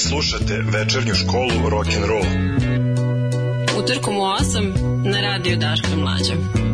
slušate večernju školu rock and roll. Utorkom u 8 na radiju Daška Mlađa.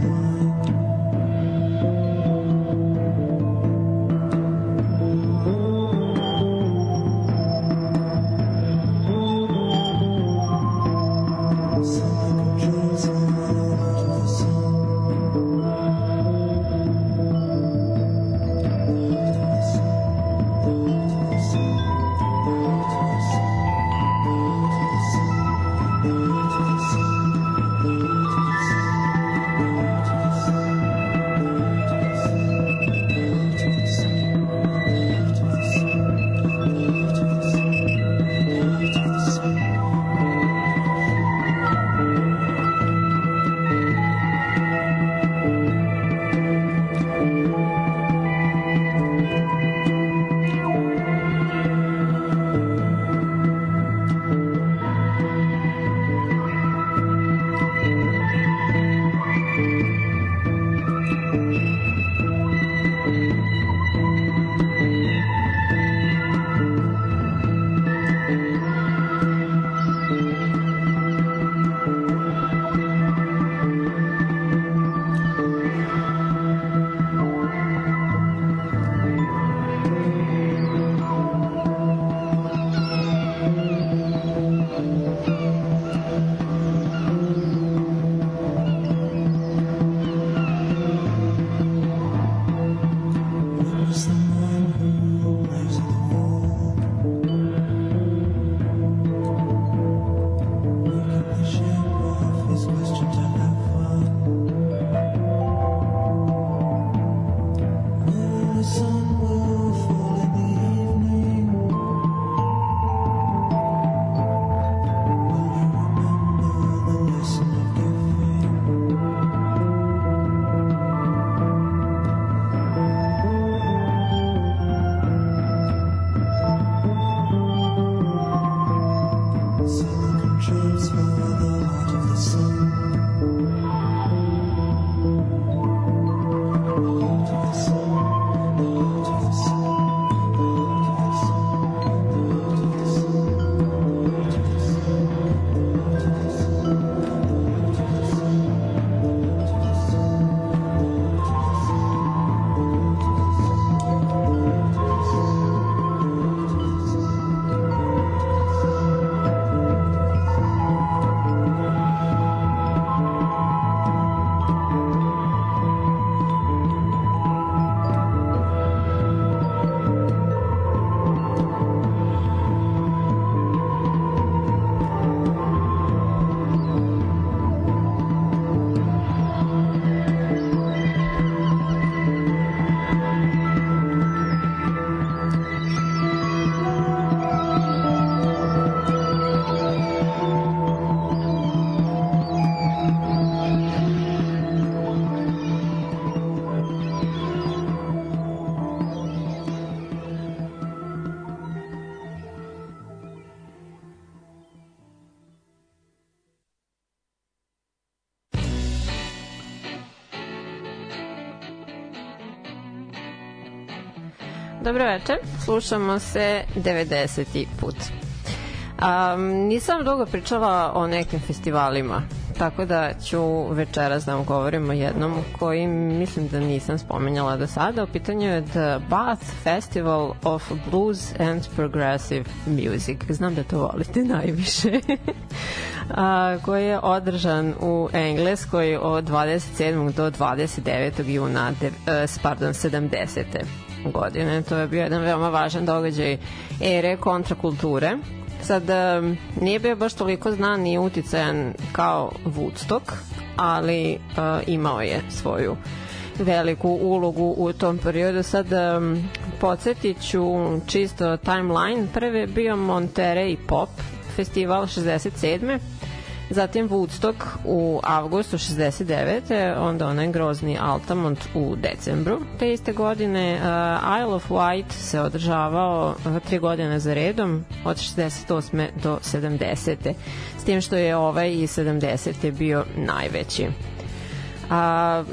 the one. Dobro večer, slušamo se 90. put. Um, nisam dugo pričala o nekim festivalima, tako da ću večeras da vam govorim o jednom koji mislim da nisam spomenjala do sada. U pitanju je The Bath Festival of Blues and Progressive Music. Znam da to volite najviše. a, koji je održan u Engleskoj od 27. do 29. juna de, uh, pardon, 70 godine. To je bio jedan veoma važan događaj ere kontrakulture. Sad, nije bio baš toliko znan i uticajan kao Woodstock, ali uh, imao je svoju veliku ulogu u tom periodu. Sad um, podsjetit ću čisto timeline. Prvi je bio Monterey Pop festival 67 zatim Woodstock u avgustu 69. onda onaj grozni Altamont u decembru te iste godine uh, Isle of Wight se održavao uh, tri godine za redom od 68. do 70. s tim što je ovaj i 70. bio najveći Uh,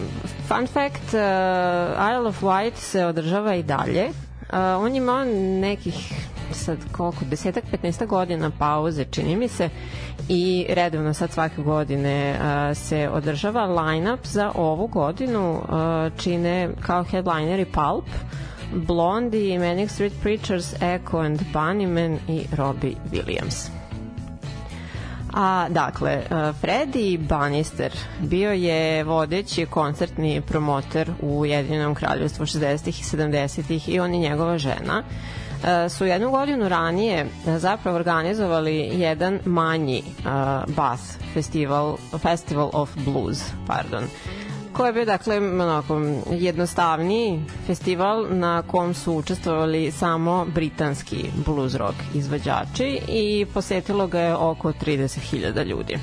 fun fact, uh, Isle of Wight se održava i dalje. Uh, on ima nekih sad koliko, desetak, 15 godina pauze, čini mi se, i redovno sad svake godine uh, se održava line-up za ovu godinu uh, čine kao headlineri Pulp, Blondie, Manic Street Preachers, Echo and Bunnyman i Robbie Williams. A, dakle, Freddy Bannister bio je vodeći koncertni promoter u Jedinom kraljevstvu 60. i 70. i on i njegova žena su jednu godinu ranije zapravo organizovali jedan manji uh, Bath festival, Festival of Blues, pardon koji je bio dakle onako jednostavniji festival na kom su učestvovali samo britanski blues rock izvođači i posetilo ga je oko 30.000 ljudi.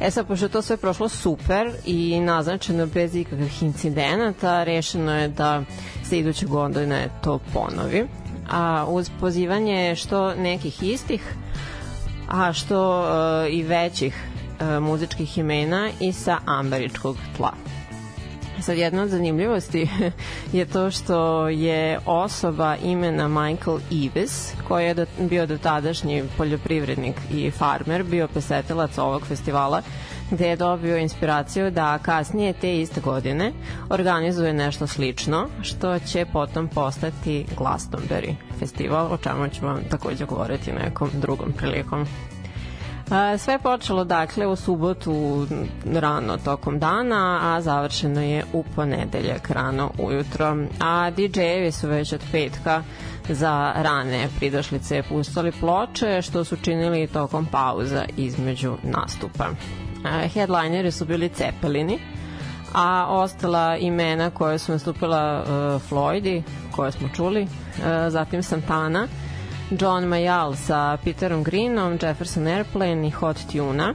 E sad, pošto to sve prošlo super i naznačeno bez ikakvih incidenata, rešeno je da se iduće godine to ponovi a uz pozivanje što nekih istih, a što uh, i većih uh, muzičkih imena i sa ambaričkog tla. Sad jedna od zanimljivosti je to što je osoba imena Michael Eves, koji je do, bio dotadašnji poljoprivrednik i farmer, bio posetilac ovog festivala, gde je dobio inspiraciju da kasnije te iste godine organizuje nešto slično, što će potom postati Glastonbury festival, o čemu ću vam takođe govoriti nekom drugom prilikom. Sve je počelo dakle u subotu rano tokom dana, a završeno je u ponedeljak rano ujutro. A DJ-evi su već od petka za rane pridošlice pustali ploče, što su činili tokom pauza između nastupa. Headlineri su bili Cepelini, a ostala imena koje su nastupila uh, Floydi, koje smo čuli, uh, zatim Santana, John Mayall sa Peterom Greenom, Jefferson Airplane i Hot Tuna,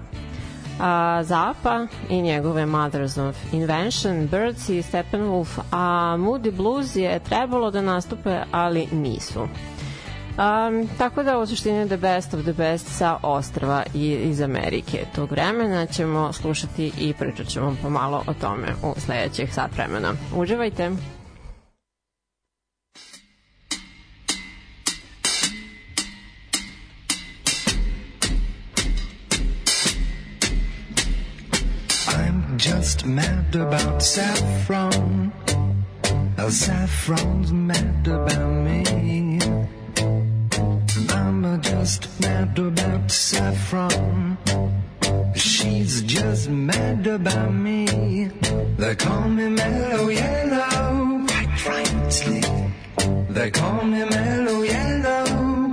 a, Zappa i njegove Mothers of Invention, Birds i Steppenwolf, a Moody Blues je trebalo da nastupe, ali nisu. Um, tako da u suštini The Best of the Best sa ostrava i iz Amerike tog vremena ćemo slušati i pričat ćemo pomalo o tome u sledećih sat vremena. Uživajte! just mad about saffron. Saffron's mad about. I'm just mad about saffron. She's just mad about me. They call me mellow yellow, quite rightly. They call me mellow yellow,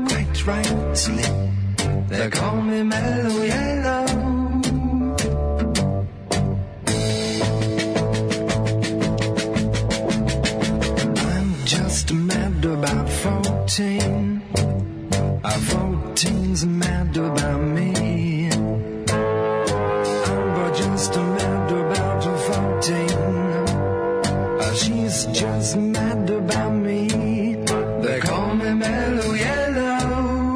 quite rightly. They call me mellow yellow. I'm just mad about 14. Our 14's mad about me. I'm just mad about 14. Uh, she's just mad about me. They call me Mellow Yellow.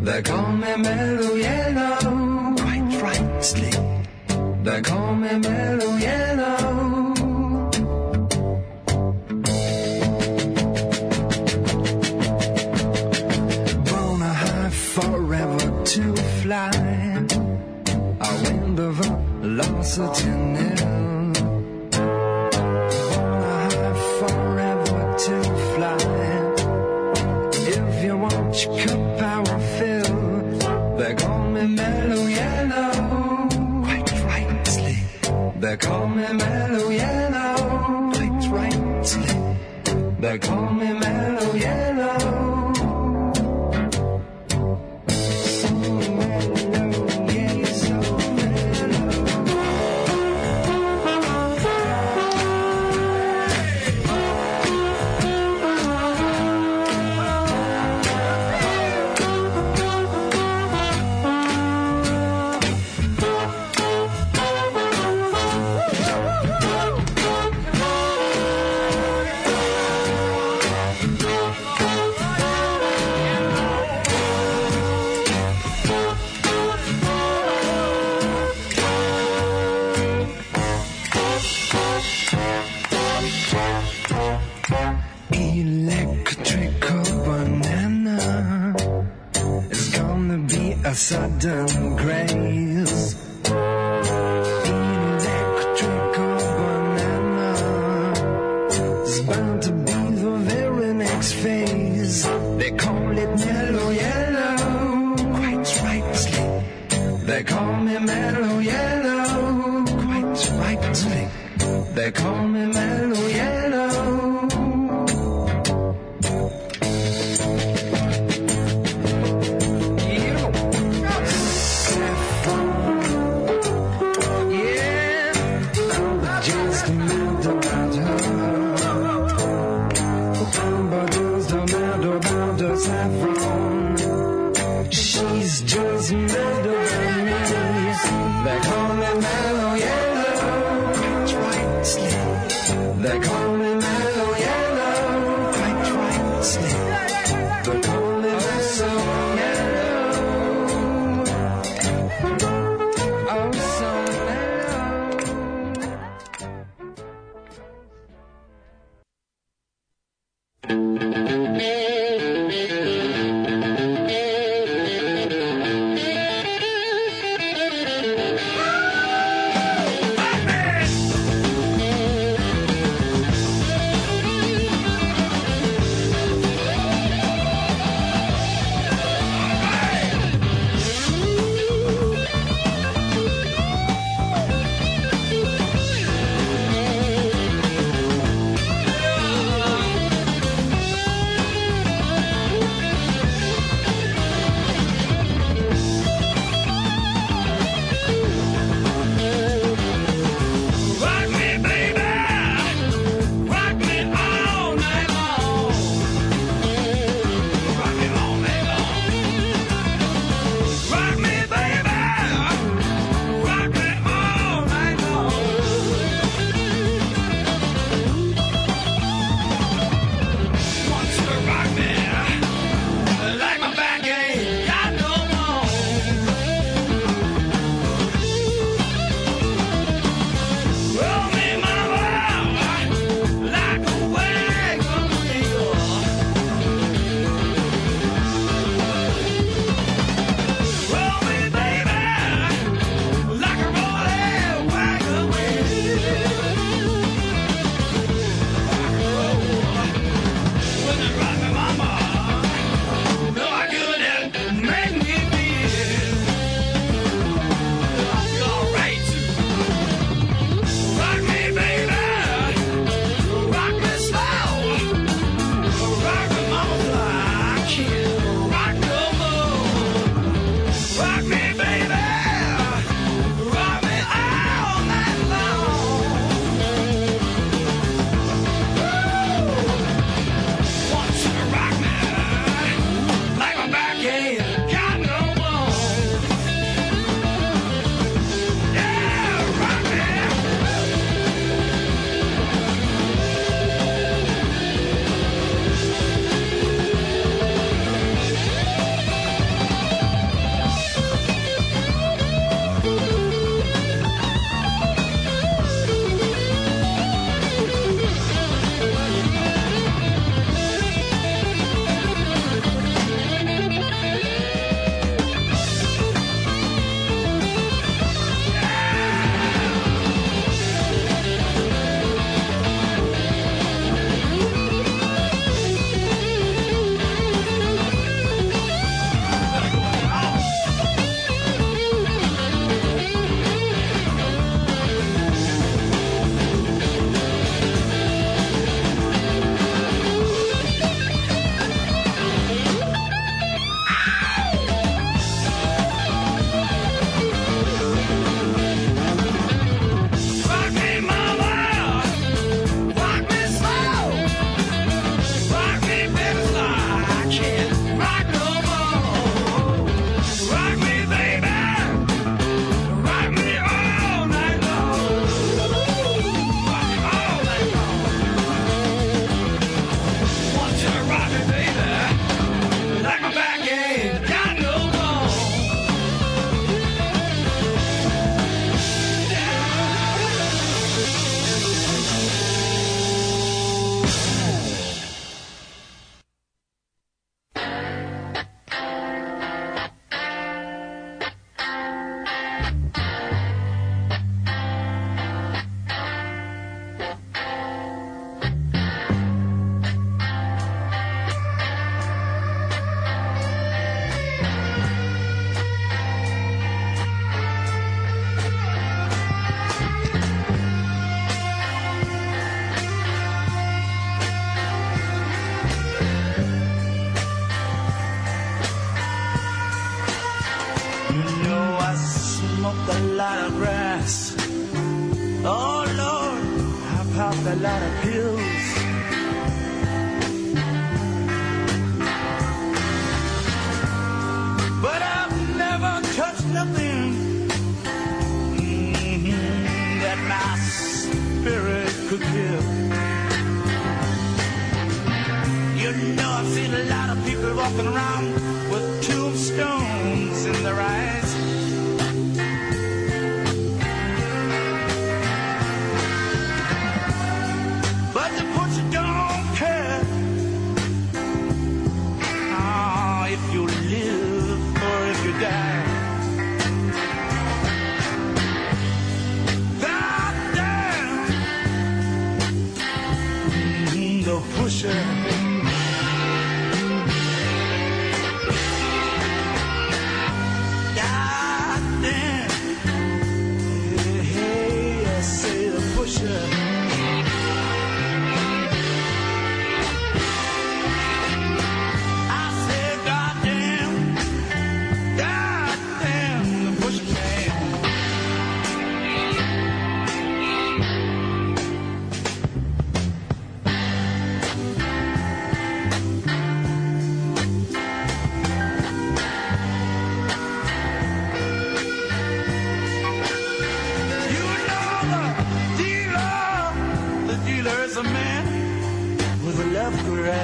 They call me Mellow Yellow. Quite rightly. They call me Mellow Yellow.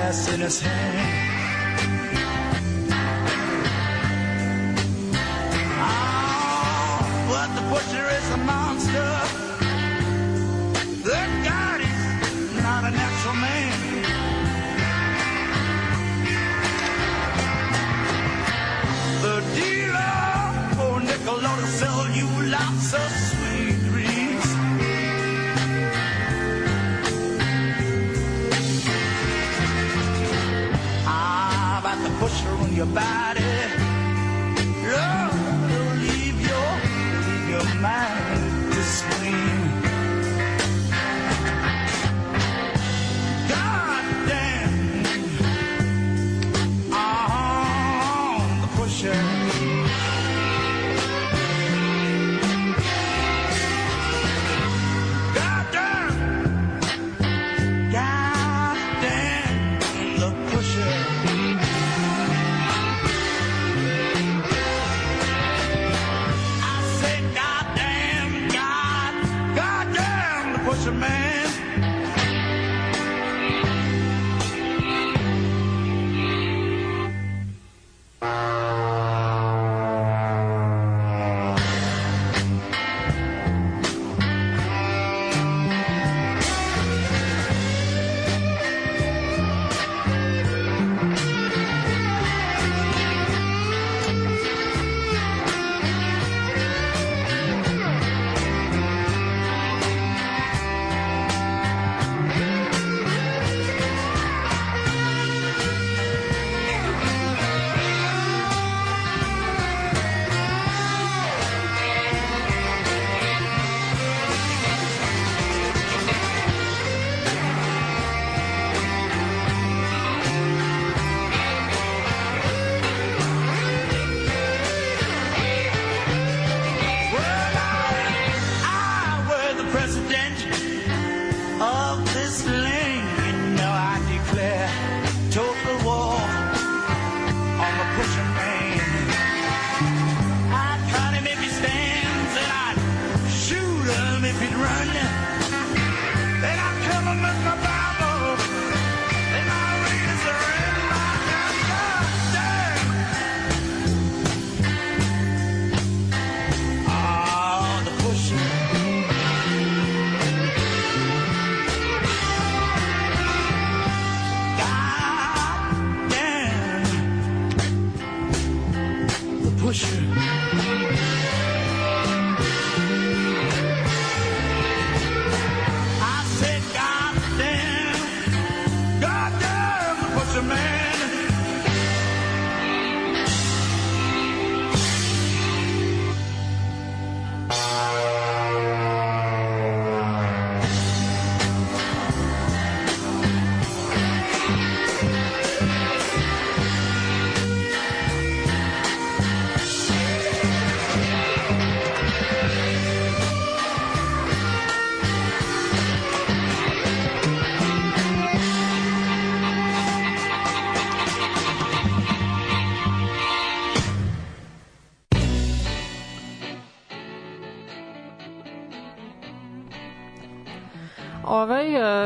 Grass in his hand.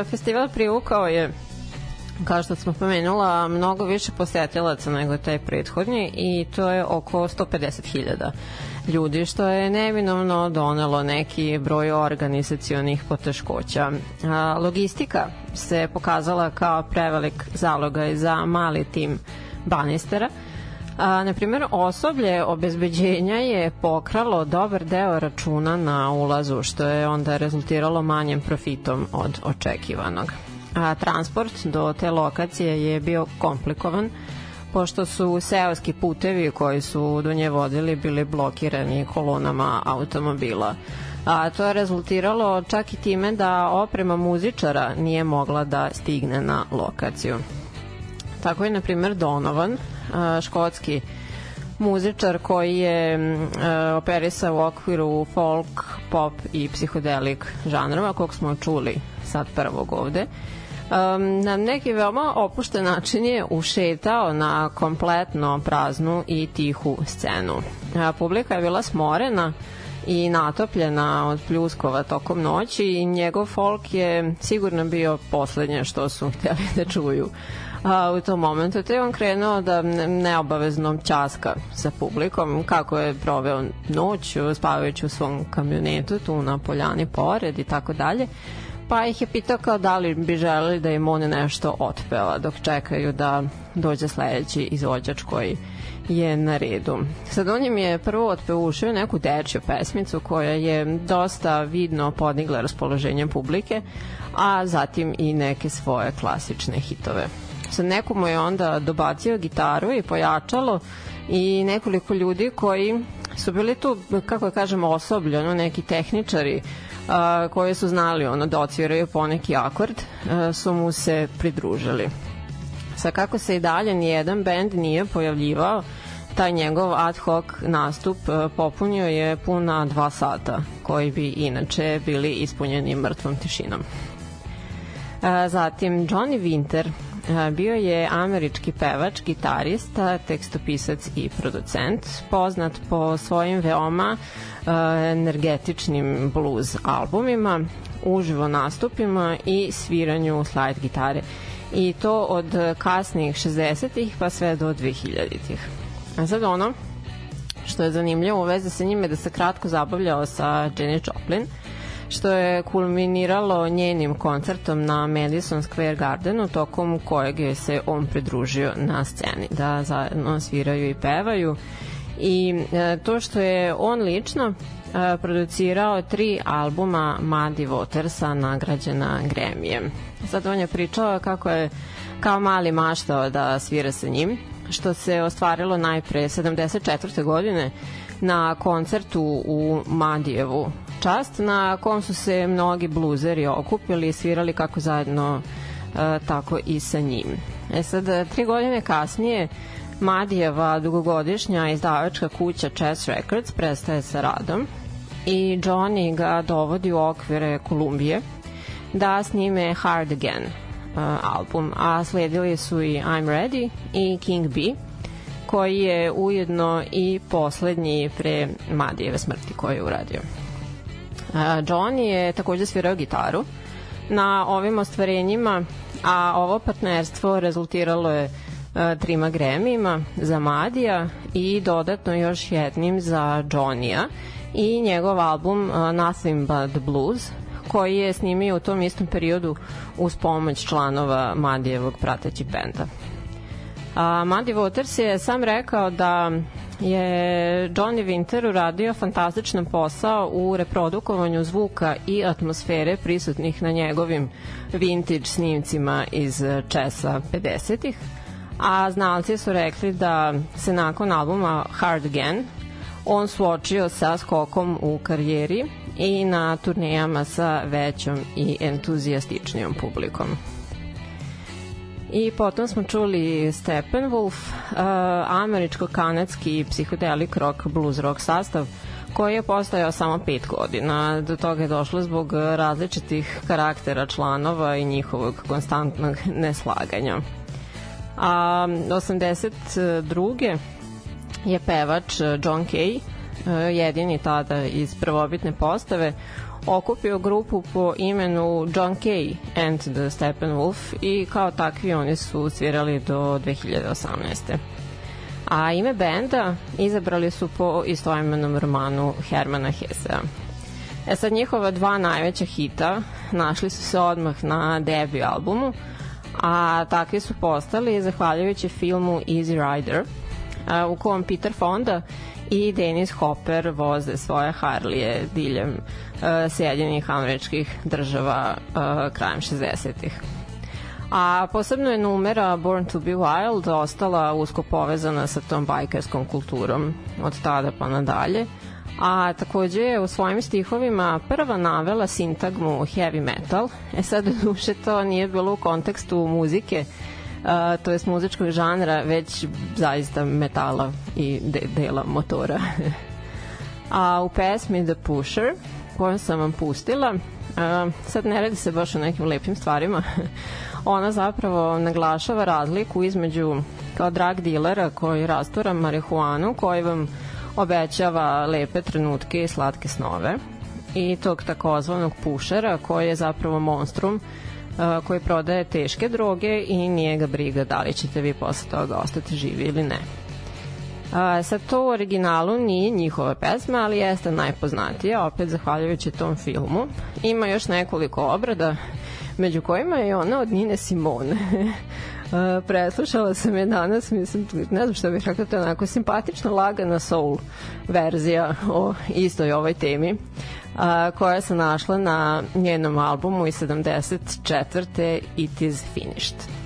Festival privukao je kao što smo pomenula, mnogo više posetilaca nego taj prethodni i to je oko 150.000 ljudi, što je neminovno donelo neki broj organizacionih poteškoća. Logistika se pokazala kao prevelik zalogaj za mali tim banistera, A, na primjer, osoblje obezbeđenja je pokralo dobar deo računa na ulazu, što je onda rezultiralo manjem profitom od očekivanog. A, transport do te lokacije je bio komplikovan, pošto su seoski putevi koji su do nje vodili bili blokirani kolonama automobila. A to je rezultiralo čak i time da oprema muzičara nije mogla da stigne na lokaciju. Tako je, na primjer, Donovan, škotski muzičar koji je operisao u okviru folk, pop i psihodelik žanrova, kog smo čuli sad prvog ovde. Um, na neki veoma opušten način je ušetao na kompletno praznu i tihu scenu. A, publika je bila smorena i natopljena od pljuskova tokom noći i njegov folk je sigurno bio poslednje što su hteli da čuju a, u tom momentu. Te on krenuo da neobavezno časka sa publikom kako je proveo noć spavajući u svom kamionetu tu na poljani pored i tako dalje pa ih je pitao kao da li bi želeli da im on nešto otpeva dok čekaju da dođe sledeći izvođač koji je na redu. Sad on im je prvo otpevušio neku dečju pesmicu koja je dosta vidno podigla raspoloženje publike, a zatim i neke svoje klasične hitove. Sad neko mu je onda dobacio gitaru i pojačalo i nekoliko ljudi koji su bili tu, kako da kažemo, osobljeno, neki tehničari a, koji su znali ono da odsviraju poneki akord, a, su mu se pridružili. Sa kako se i dalje nijedan bend nije pojavljivao, taj njegov ad hoc nastup popunio je puna dva sata, koji bi inače bili ispunjeni mrtvom tišinom. Zatim Johnny Winter bio je američki pevač, gitarista, tekstopisac i producent, poznat po svojim veoma energetičnim blues albumima, uživo nastupima i sviranju slide gitare. I to od kasnih 60-ih pa sve do 2000-ih. A sad ono što je zanimljivo u vezi sa njime da se kratko zabavljao sa Jenny Joplin, što je kulminiralo njenim koncertom na Madison Square Gardenu, tokom kojeg je se on pridružio na sceni, da zajedno sviraju i pevaju. I e, to što je on lično e, producirao tri albuma Muddy Watersa nagrađena Gremijem. Sad on je pričao kako je kao mali maštao da svira sa njim, što se ostvarilo najpre 74. godine na koncertu u Madijevu čast, na kom su se mnogi bluzeri okupili i svirali kako zajedno e, tako i sa njim. E sad, tri godine kasnije Madijeva dugogodišnja izdavačka kuća Chess Records prestaje sa radom i Johnny ga dovodi u okvire Kolumbije da snime Hard Again uh, album, a sledili su i I'm Ready i King B koji je ujedno i poslednji pre Madijeve smrti koji je uradio. Johnny je takođe svirao gitaru na ovim ostvarenjima, a ovo partnerstvo rezultiralo je trima Gremijima za Madija i dodatno još jednim za Johnny-a i njegov album Nothing But Blues koji je snimio u tom istom periodu uz pomoć članova Madijevog pratećeg benda. A, Muddy Waters je sam rekao da je Johnny Winter uradio fantastičan posao u reprodukovanju zvuka i atmosfere prisutnih na njegovim vintage snimcima iz česa 50-ih, a znalci su rekli da se nakon albuma Hard Again on suočio sa skokom u karijeri i na turnejama sa većom i entuzijastičnijom publikom. I potom smo čuli Steppenwolf, uh, američko-kanadski psihodelik rock, blues rock sastav, koji je postojao samo pet godina. Do toga je došlo zbog različitih karaktera članova i njihovog konstantnog neslaganja. A 82. je pevač John Kay, jedini tada iz prvobitne postave, okupio grupu po imenu John Kay and the Steppenwolf i kao takvi oni su svirali do 2018. A ime benda izabrali su po istoimenom romanu Hermana Hesea. E sad njihova dva najveća hita našli su se odmah na debut albumu, a takvi su postali zahvaljujući filmu Easy Rider, u kom Peter Fonda i Dennis Hopper voze svoje Harlije diljem Sjedinjenih američkih država uh, krajem 60-ih. A posebno je numera Born to be Wild ostala usko povezana sa tom bajkerskom kulturom od tada pa nadalje. A takođe je u svojim stihovima prva navela sintagmu heavy metal. E sad, duše, to nije bilo u kontekstu muzike, to jest muzičkog žanra, već zaista metala i de dela motora. A u pesmi The Pusher, koju sam vam pustila, uh, sad ne radi se baš o nekim lepim stvarima, ona zapravo naglašava razliku između kao drag dilera koji rastura marihuanu, koji vam obećava lepe trenutke i slatke snove i tog takozvanog pušera koji je zapravo monstrum koji prodaje teške droge i nije ga briga da li ćete vi posle toga ostati živi ili ne. A, sad to u originalu nije njihova pesma, ali jeste najpoznatija, opet zahvaljujući tom filmu. Ima još nekoliko obrada, među kojima je ona od Nine Simone. Uh, preslušala sam je danas, mislim, ne znam što bih rekla, to je onako simpatična, lagana soul verzija o istoj ovoj temi a, koja se našla na njenom albumu iz 74. It is Finished.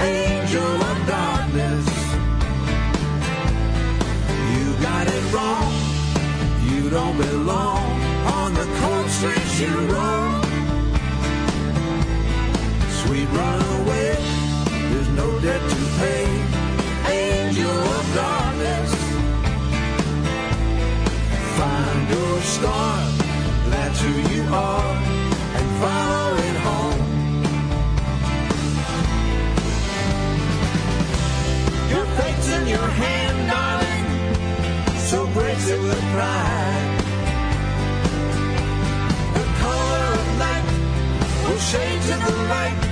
angel of darkness. You got it wrong, you don't belong on the cold streets you roam. Sweet runaway. to the right.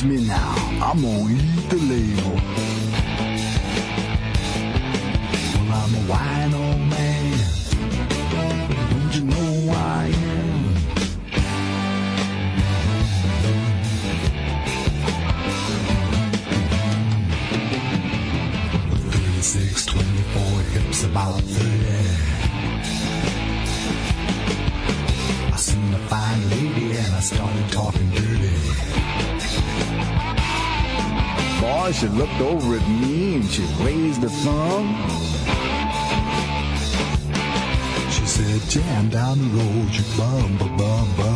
Touch me now. I'm on She said, jam down the road, you bum, bum, bum, bum.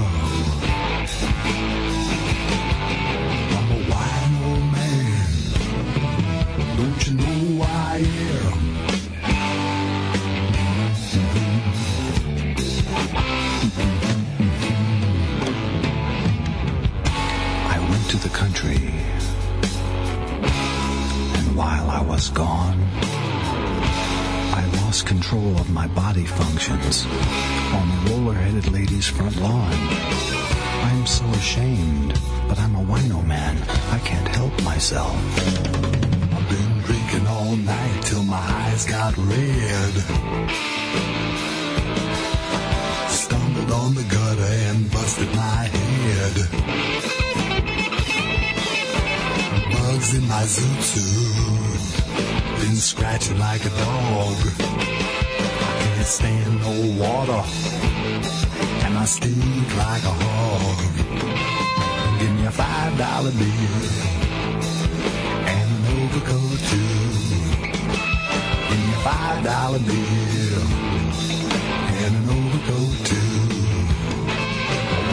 Lost control of my body functions on the roller-headed lady's front lawn. I'm so ashamed, but I'm a wino man. I can't help myself. I've been drinking all night till my eyes got red. Stumbled on the gutter and busted my head. Bugs in my zoot suit. Been scratching like a dog. I can't stand no water. And I stink like a hog. Give me a five dollar bill. And an overcoat too. Give me a five dollar bill. And an overcoat too.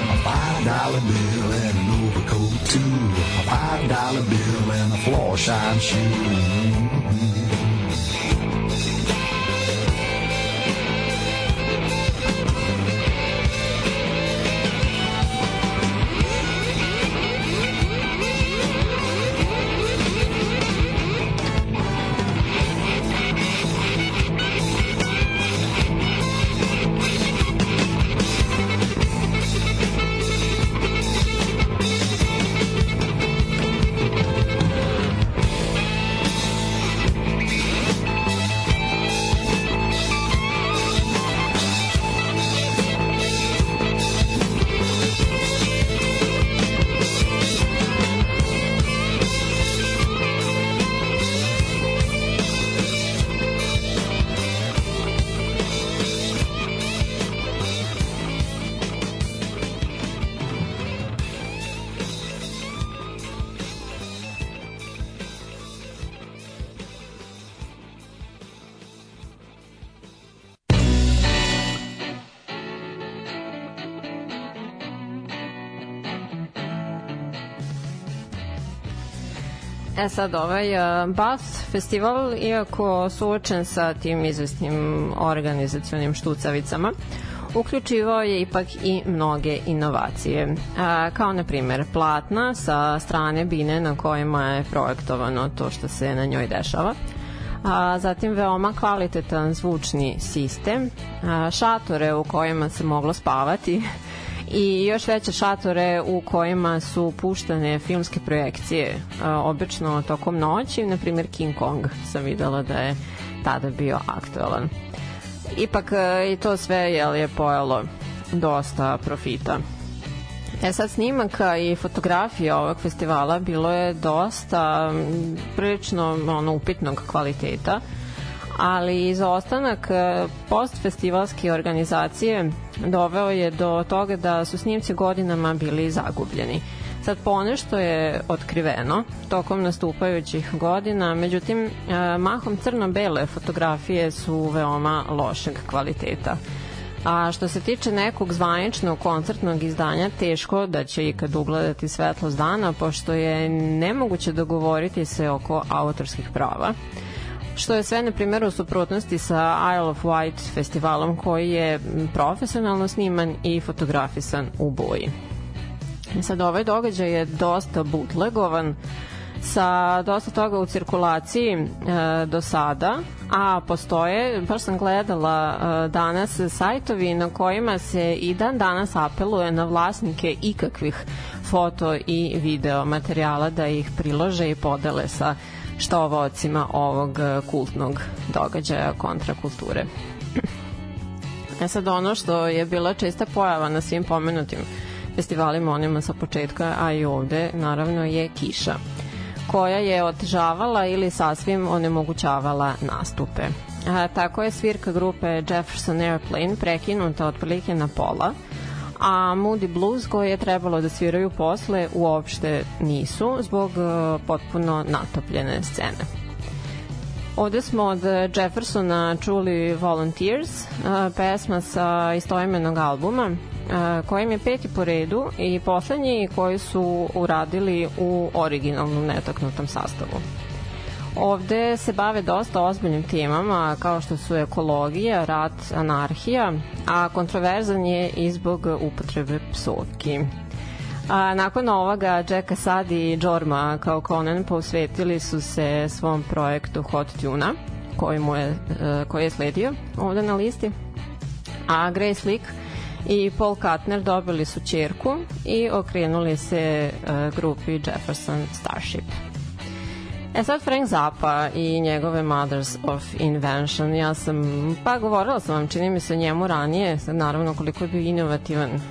A five dollar bill and an overcoat too. A five dollar bill and a floor shine shoe. E sad, ovaj uh, Bath festival, iako suočen sa tim izvestnim organizacionim štucavicama, uključivao je ipak i mnoge inovacije. A, kao na primer platna sa strane bine na kojima je projektovano to što se na njoj dešava. A, zatim veoma kvalitetan zvučni sistem, a, šatore u kojima se moglo spavati, i još veće šatore u kojima su puštane filmske projekcije, obično tokom noći, na primjer King Kong sam videla da je tada bio aktualan. Ipak e, i to sve jel, je pojelo dosta profita. E sad snimaka i fotografija ovog festivala bilo je dosta prilično ono, upitnog kvaliteta, ali izostanak e, postfestivalske organizacije doveo je do toga da su snimci godinama bili zagubljeni. Sad ponešto je otkriveno tokom nastupajućih godina, međutim e, mahom crno-bele fotografije su veoma lošeg kvaliteta. A što se tiče nekog zvaničnog koncertnog izdanja, teško da će ikad ugledati svetlost dana, pošto je nemoguće dogovoriti se oko autorskih prava što je sve na primjer u suprotnosti sa Isle of Wight festivalom koji je profesionalno sniman i fotografisan u boji. Sad ovaj događaj je dosta bootlegovan sa dosta toga u cirkulaciji e, do sada, a postoje, baš sam gledala e, danas sajtovi na kojima se i dan danas apeluje na vlasnike ikakvih foto i video materijala da ih prilože i podele sa štovocima ovog e, kultnog događaja kontrakulture. E sad ono što je bila česta pojava na svim pomenutim festivalima onima sa početka, a i ovde, naravno je kiša koja je otežavala ili sasvim onemogućavala nastupe. A, tako je svirka grupe Jefferson Airplane prekinuta otprilike na pola, a Moody Blues koje je trebalo da sviraju posle uopšte nisu zbog uh, potpuno natopljene scene. Ovde smo od Jeffersona čuli Volunteers, uh, pesma sa istoimenog albuma, uh, kojim je peti po redu i poslednji koji su uradili u originalnom netaknutom sastavu. Ovde se bave dosta ozbiljnim temama kao što su ekologija, rat, anarhija, a kontroverzan je i zbog upotrebe psovki. A, nakon ovoga, Jacka Sad i Jorma kao Conan posvetili su se svom projektu Hot Tuna, koji, mu je, e, koji je sledio ovde na listi. A Grace Lick i Paul Kuttner dobili su čerku i okrenuli se uh, grupi Jefferson Starship. E sad Frank Zappa i njegove Mothers of Invention, ja sam, pa govorila sam vam, čini mi se njemu ranije, sad naravno koliko je bio inovativan uh,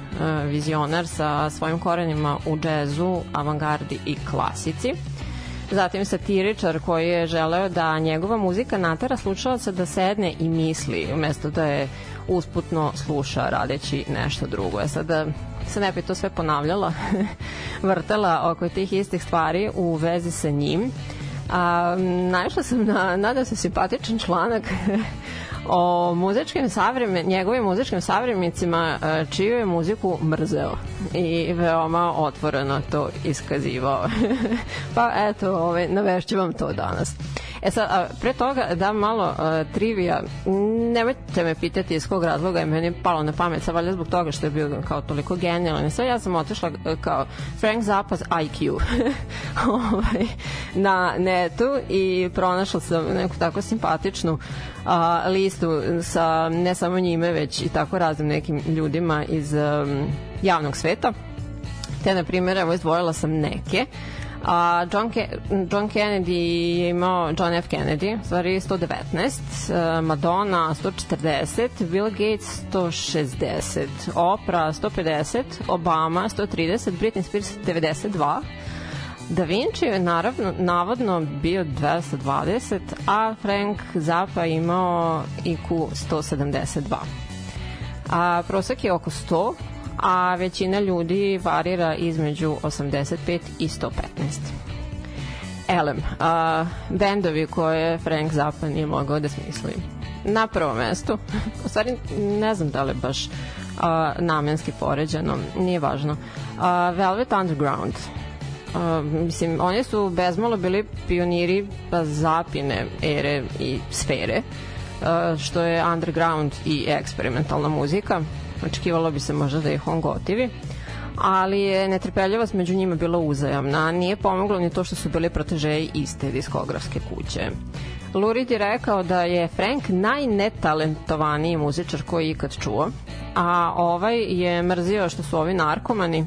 vizionar sa svojim korenima u džezu, avangardi i klasici. Zatim satiričar koji je želeo da njegova muzika natera slušalca da sedne i misli, umesto da je usputno sluša radeći nešto drugo. E sad da se ne bi to sve ponavljala, vrtela oko tih istih stvari u vezi sa njim, A, naišla sam na, nadam se, simpatičan članak o muzičkim savremen, njegovim muzičkim savremnicima e, čiju je muziku mrzeo i veoma otvoreno to iskazivao. pa eto, ovaj, navešću vam to danas. E sad, a, pre toga da malo a, trivija, nemojte me pitati iz kog razloga je meni palo na pamet, sa valjda zbog toga što je bio kao toliko genijalan. Sve ja sam otišla kao Frank Zappa's IQ ovaj, na netu i pronašla sam neku tako simpatičnu a, listu sa ne samo njime, već i tako raznim nekim ljudima iz um, javnog sveta. Te, na primjer, evo, izdvojila sam neke. A John, Ke John Kennedy je imao John F. Kennedy, stvari 119, e, Madonna 140, Bill Gates 160, Oprah 150, Obama 130, Britney Spears 92, Da Vinci je naravno, navodno bio 220, a Frank Zappa imao IQ 172. A prosek je oko 100, a većina ljudi varira između 85 i 115. Elem, a, bendovi koje Frank Zappa nije mogao da smisli. Na prvom mestu, u stvari ne znam da li baš a, namenski poređeno, nije važno, a, Velvet Underground, Uh, mislim, oni su bezmalo bili pioniri pa zapine ere i sfere, uh, što je underground i eksperimentalna muzika očekivalo bi se možda da ih on gotivi ali je netrpeljivost među njima bila uzajamna. Nije pomoglo ni to što su bili protežeji iste diskografske kuće. Lurid je rekao da je Frank najnetalentovaniji muzičar koji je ikad čuo, a ovaj je mrzio što su ovi narkomani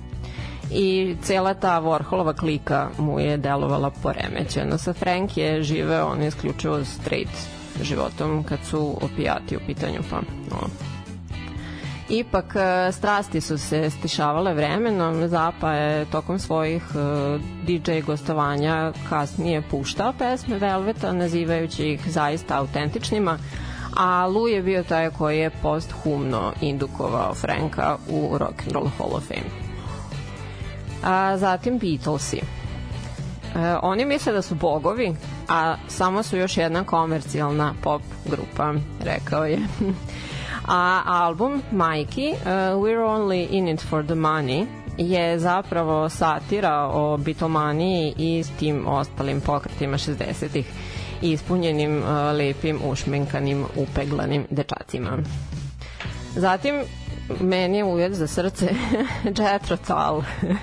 i cela ta Warholova klika mu je delovala poremećeno. Sa Frank je živeo on isključivo straight životom kad su opijati u pitanju pa no, Ipak e, strasti su se stišavale vremenom, Zapa je tokom svojih e, DJ gostovanja kasnije puštao pesme Velveta, nazivajući ih zaista autentičnima, a Lou je bio taj koji je posthumno indukovao Franka u Rock and Roll Hall of Fame. A zatim Beatlesi. E, oni misle da su bogovi, a samo su još jedna komercijalna pop grupa, rekao je. A album Majki, uh, We're Only In It For The Money, je zapravo satira o bitomaniji i tim ostalim pokretima 60-ih ispunjenim uh, lepim, ušmenkanim, upeglanim dečacima. Zatim, meni je uvjet za srce Jethro Tull.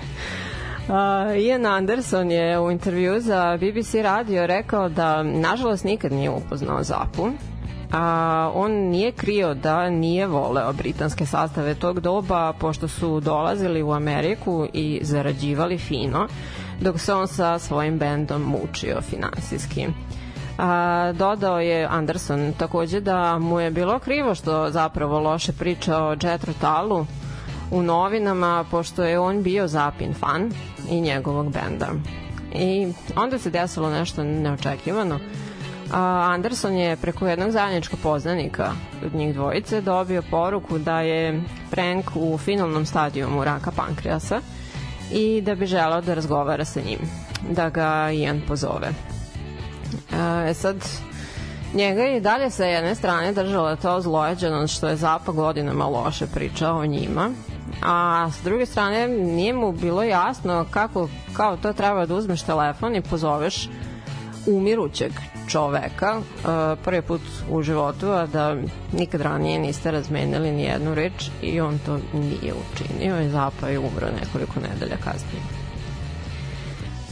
Uh, Ian Anderson je u intervju za BBC radio rekao da nažalost nikad nije upoznao Zapu a, on nije krio da nije voleo britanske sastave tog doba pošto su dolazili u Ameriku i zarađivali fino dok se on sa svojim bendom mučio finansijski. A, dodao je Anderson takođe da mu je bilo krivo što zapravo loše priča o Jethro Tullu u novinama pošto je on bio Zapin fan i njegovog benda. I onda se desilo nešto neočekivano. A, Anderson je preko jednog zajedničkog poznanika od njih dvojice dobio poruku da je Frank u finalnom stadijumu raka pankreasa i da bi želao da razgovara sa njim, da ga Ian pozove. E sad, njega je i dalje sa jedne strane držala to zlojeđeno što je Zapa godinama loše pričao o njima, a s druge strane nije mu bilo jasno kako kao to treba da uzmeš telefon i pozoveš umirućeg čoveka uh, prvi put u životu, a da nikad ranije niste razmenili ni jednu reč i on to nije učinio i Zapa je umro nekoliko nedelja kasnije.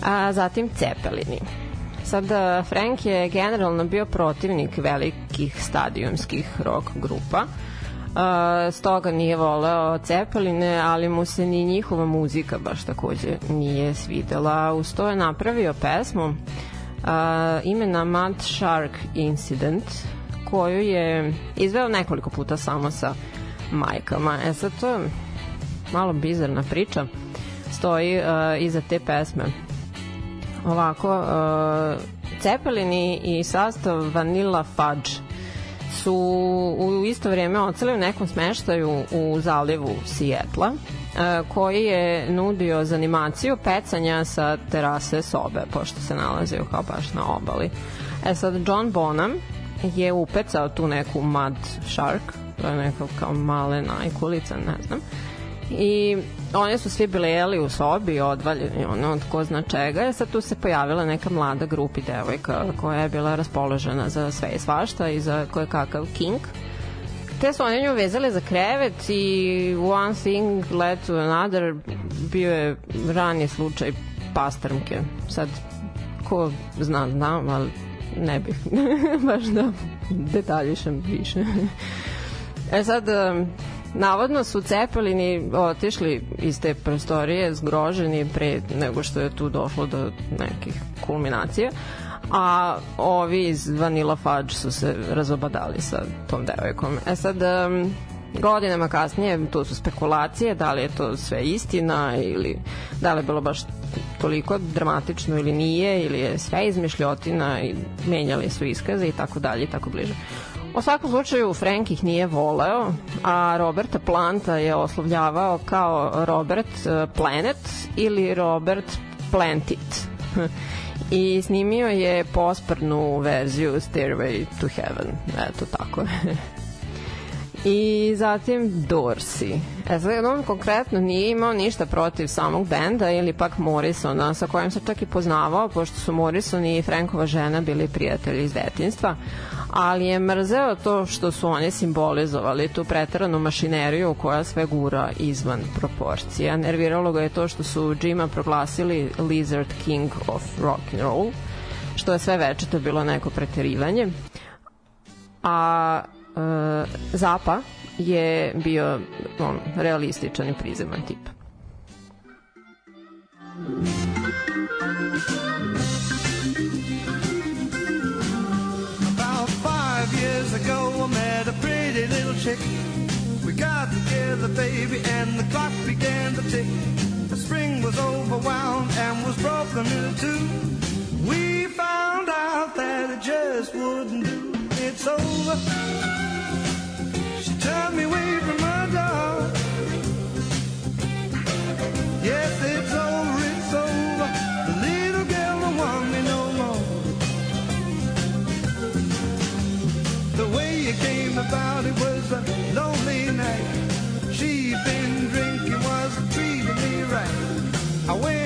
A zatim Cepelini. Sad, uh, Frank je generalno bio protivnik velikih stadijumskih rock grupa, Uh, stoga nije voleo Cepeline, ali mu se ni njihova muzika baš takođe nije svidela. Uz to je napravio pesmu imena Mad Shark Incident, koju je izveo nekoliko puta samo sa majkama. E sad to je malo bizarna priča. Stoji uh, iza te pesme. Ovako, uh, Cepelini i sastav Vanilla Fudge su u isto vrijeme oceli u nekom smeštaju u zalivu Sijetla koji je nudio za animaciju pecanja sa terase sobe, pošto se nalazio kao baš na obali. E sad, John Bonham je upecao tu neku mud shark, to je neka kao male najkulica, ne znam, i oni su svi bili jeli u sobi odvaljeni ono od ko zna čega. I sad tu se pojavila neka mlada grupi devojka koja je bila raspoložena za sve i svašta i za koje kakav king te su oni nju vezali za krevet i one thing led to another. Bio je ranije slučaj pastrmke sad ko zna znam ali ne bih baš da detaljišem više. E sad Navodno su Cepelini otišli iz te prostorije zgroženi pre nego što je tu došlo do nekih kulminacija, a ovi iz Vanilla Fudge su se razobadali sa tom devojkom. E sad, um, godinama kasnije tu su spekulacije da li je to sve istina ili da li je bilo baš toliko dramatično ili nije ili je sve izmišljotina i menjali su iskaze i tako dalje i tako bliže. U svakom slučaju Frank ih nije voleo, a Roberta Planta je oslovljavao kao Robert eh, Planet ili Robert Plantit. I snimio je posprnu verziju Stairway to Heaven. Eto tako. I zatim Dorsey. E sad, on konkretno nije imao ništa protiv samog benda ili pak Morrisona, sa kojim se čak i poznavao, pošto su Morrison i Frankova žena bili prijatelji iz detinstva, ali je mrzeo to što su oni simbolizovali tu pretaranu mašineriju koja sve gura izvan proporcija. Nerviralo ga je to što su Jima proglasili Lizard King of Rock and Roll, što je sve večito bilo neko preterivanje. A e, Zapa je bio on, realističan i prizeman tip. About chick. We got together, baby, and the clock began to tick. The spring was overwound and was broken in two. We found out that it just wouldn't do. It's over. She turned me away from my door. Yes, it's over, it's over. The little girl don't want me no more. The way it came about, it was a lonely night. She'd been drinking, wasn't treating me right. I went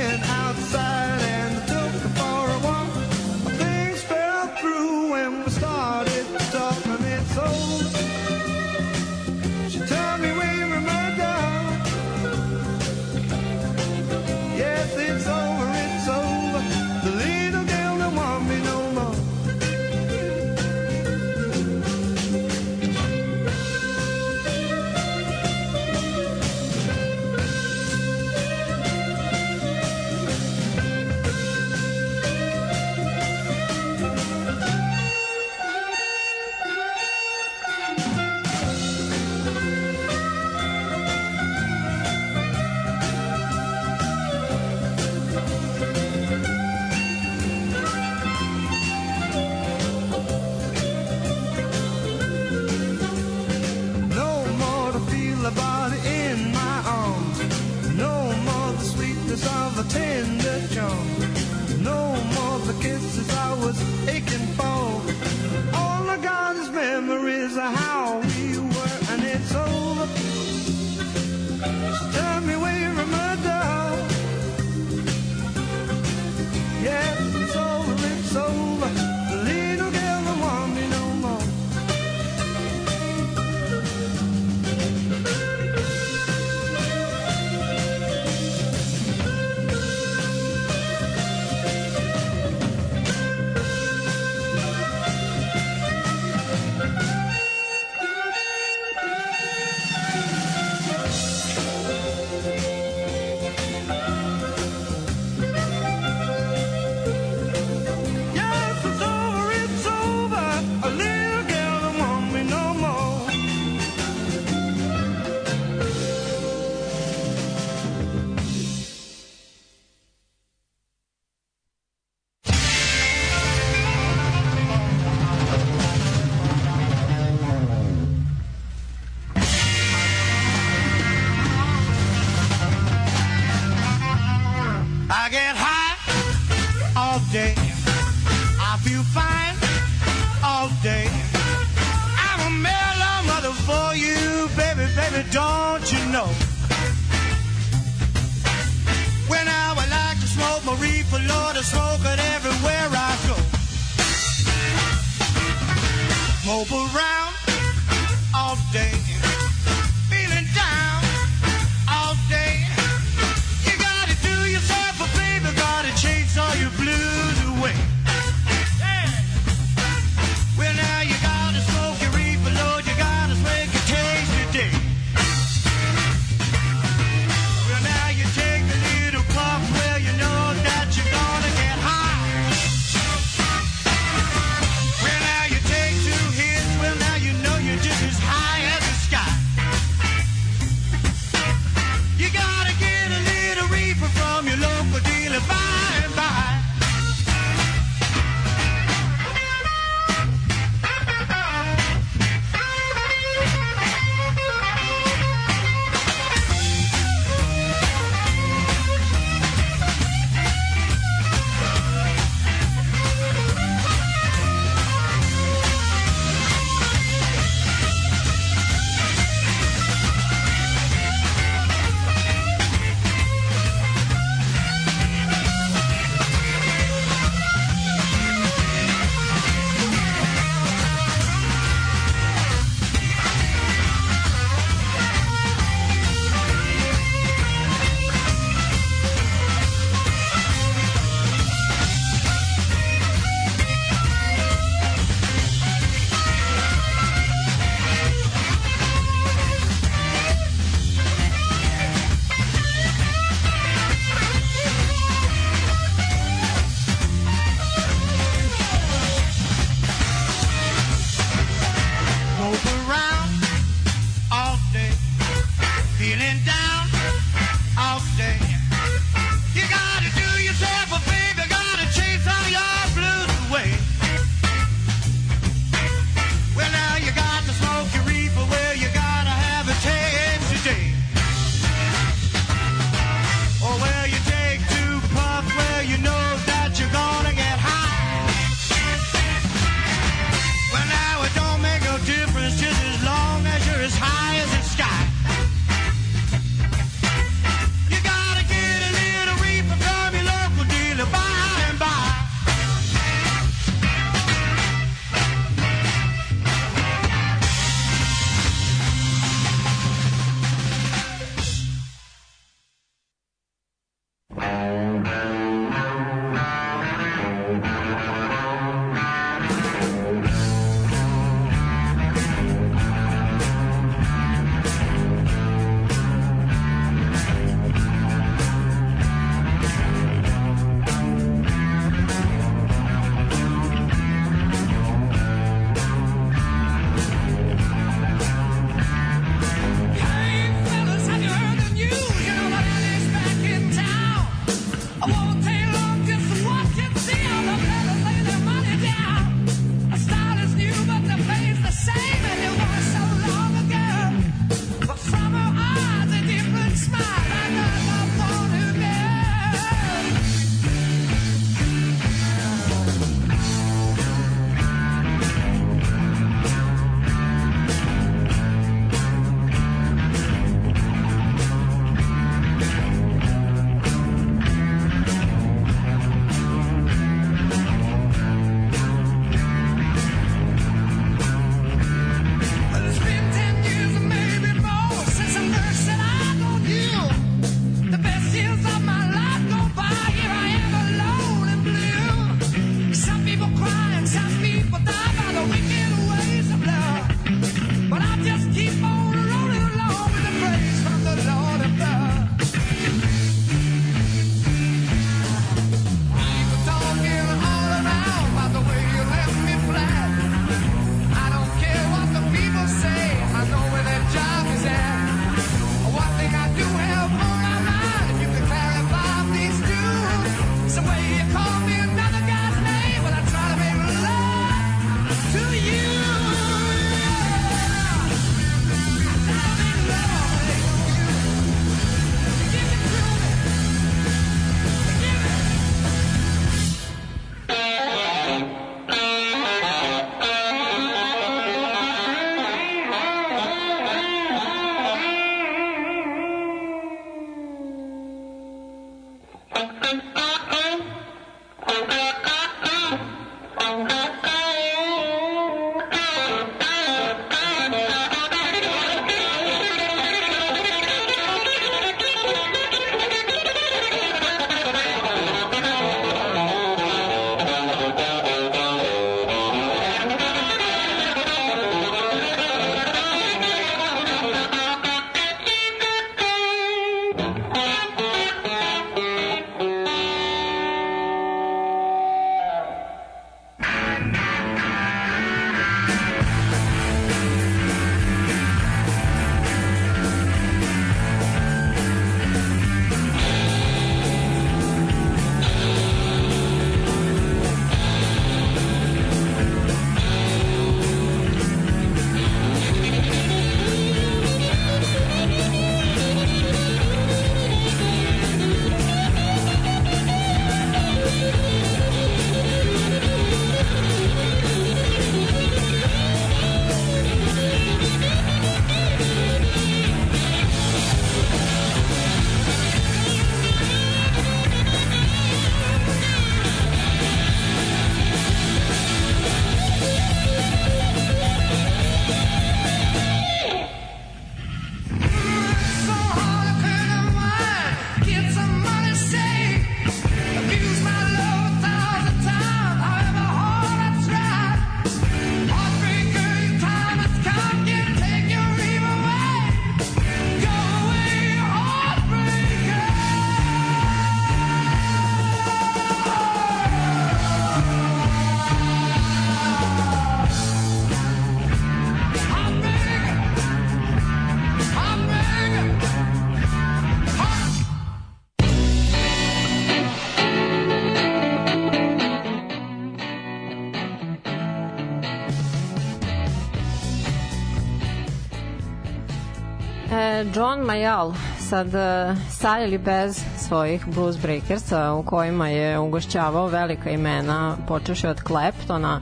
John Mayall, sad e, sa ili bez svojih Blues Breakersa u kojima je ugošćavao velika imena počeši od Claptona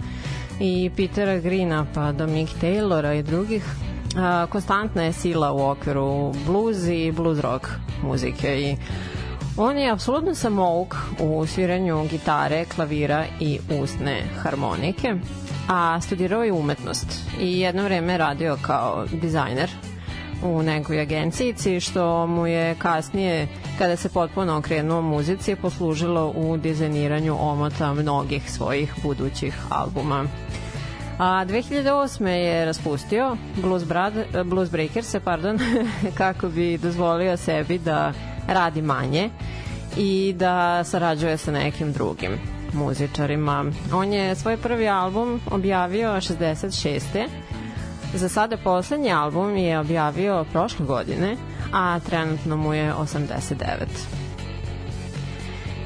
i Petera Greena pa do Mick Taylora i drugih. A, konstantna je sila u okviru blues i blues rock muzike i on je apsolutno samouk u sviranju gitare, klavira i ustne harmonike, a studirao je umetnost i jedno vreme radio kao dizajner u nekoj agencijici što mu je kasnije kada se potpuno okrenuo muzici poslužilo u dizajniranju omota mnogih svojih budućih albuma. A 2008. je raspustio Blues, Brad, Blues Breakers, pardon, kako bi dozvolio sebi da radi manje i da sarađuje sa nekim drugim muzičarima. On je svoj prvi album objavio 66. Za sada poslednji album je objavio prošle godine, a trenutno mu je 89.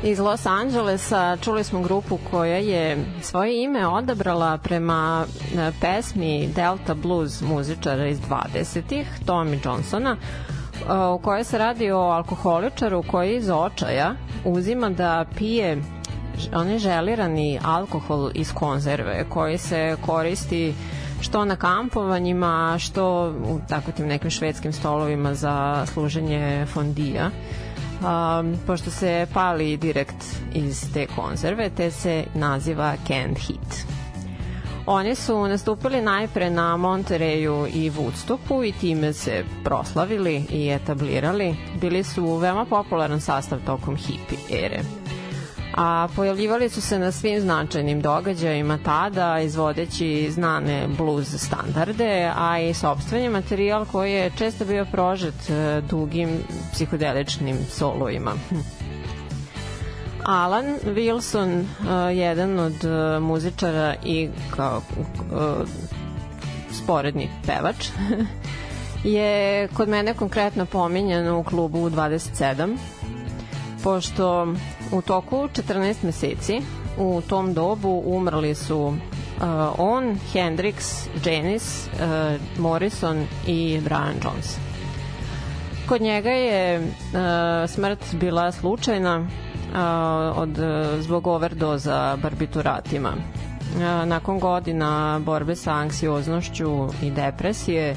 Iz Los Angelesa čuli smo grupu koja je svoje ime odabrala prema e, pesmi Delta Blues muzičara iz 20-ih, Tommy Johnsona, e, u kojoj se radi o alkoholičaru koji iz očaja uzima da pije onaj želirani alkohol iz konzerve koji se koristi što na kampovanjima, što u tako tim nekim švedskim stolovima za služenje fondija. Um, pošto se pali direkt iz te konzerve, te se naziva canned heat. Oni su nastupili najpre na Montereju i Woodstocku i time se proslavili i etablirali. Bili su veoma popularan sastav tokom hippie ere a pojavljivali su se na svim značajnim događajima tada, izvodeći znane blues standarde, a i sobstveni materijal koji je često bio prožet e, dugim psihodeličnim solovima. Alan Wilson, uh, jedan od uh, muzičara i kao sporedni pevač, je kod mene konkretno pominjan u klubu 27, pošto u toku 14 meseci u tom dobu umrli su uh, on, Hendrix, Janis, uh, Morrison i Brian Jones. Kod njega je uh, smrt bila slučajna uh, od, zbog overdoza barbituratima. Uh, nakon godina borbe sa anksioznošću i depresije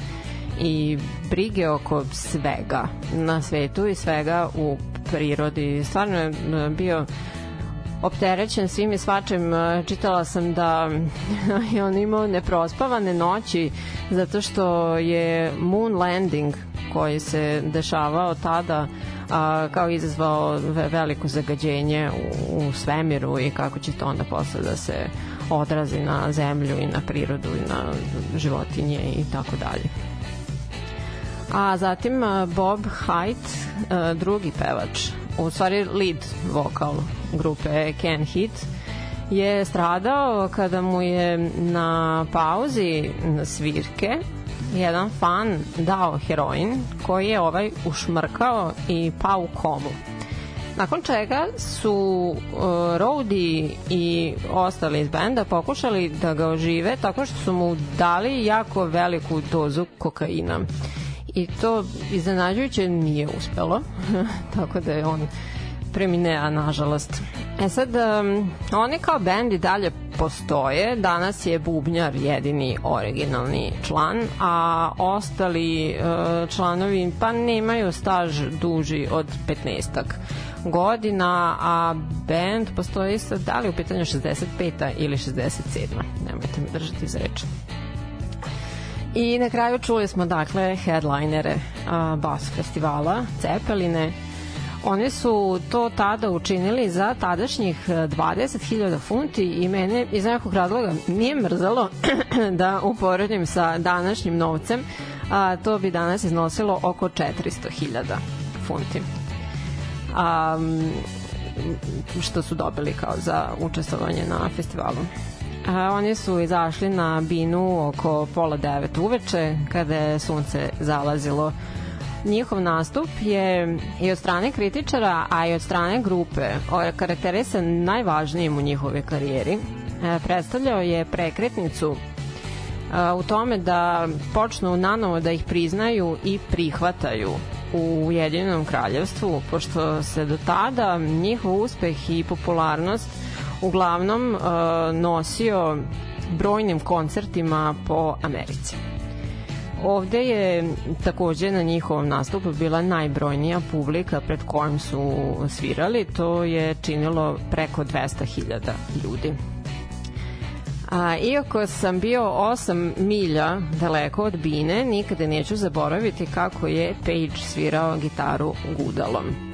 i brige oko svega na svetu i svega u prirodi. Stvarno je bio opterećen svim i svačim. Čitala sam da je on imao neprospavane noći zato što je moon landing koji se dešavao tada a, kao izazvao veliko zagađenje u, u svemiru i kako će to onda posle da se odrazi na zemlju i na prirodu i na životinje i tako dalje. A zatim Bob Haidt, drugi pevač, u stvari lead vokal grupe Ken Hit, je stradao kada mu je na pauzi na svirke jedan fan dao heroin koji je ovaj ušmrkao i pao u komu. Nakon čega su uh, Rowdy i ostali iz benda pokušali da ga ožive tako što su mu dali jako veliku dozu kokaina i to iznenađujuće nije uspelo, tako da je on preminea, nažalost. E sad, um, oni kao bend i dalje postoje, danas je Bubnjar jedini originalni član, a ostali uh, članovi pa nemaju staž duži od 15 godina, a band postoji sad, da li u pitanju 65. ili 67. Nemojte mi držati za reč. I na kraju čuli smo dakle headlinere uh, Bas festivala, Cepeline. Oni su to tada učinili za tadašnjih 20.000 funti i mene iz nekog razloga nije mrzalo da uporedim sa današnjim novcem, a to bi danas iznosilo oko 400.000 funti. Um, što su dobili kao za učestvovanje na festivalu. A, oni su izašli na binu oko pola devet uveče, kada je sunce zalazilo. Njihov nastup je i od strane kritičara, a i od strane grupe karakterisan najvažnijim u njihove karijeri. E, predstavljao je prekretnicu u tome da počnu nanovo da ih priznaju i prihvataju u Ujedinjenom kraljevstvu, pošto se do tada njihov uspeh i popularnost uglavnom uh, nosio brojnim koncertima po Americi. Ovde je takođe na njihovom nastupu bila najbrojnija publika pred kojom su svirali, to je činilo preko 200.000 ljudi. A, iako sam bio 8 milja daleko od Bine, nikada neću zaboraviti kako je Page svirao gitaru gudalom.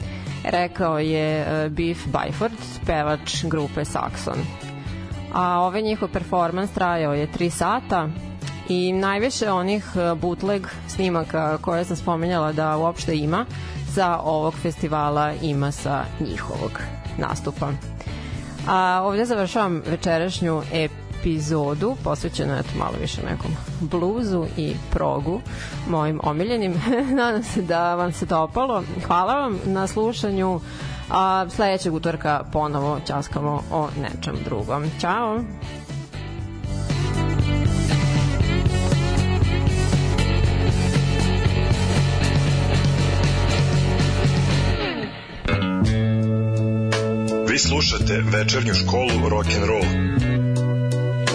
Rekao je uh, Biff Byford, pevač grupe Saxon. A ovaj njihov performans trajao je 3 sata i najviše onih uh, bootleg snimaka koje sam spomenjala da uopšte ima sa ovog festivala ima sa njihovog nastupa. A ovde završavam večerašnju epizodu epizodu posvećenu eto malo više nekom bluzu i progu mojim omiljenim. Nadam se da vam se dopalo. Hvala vam na slušanju. A sledećeg utorka ponovo ćaskamo o nečem drugom. Ćao! Vi slušate večernju školu rock and roll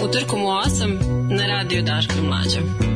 utorkom u 8 na radio Daška Mlađa.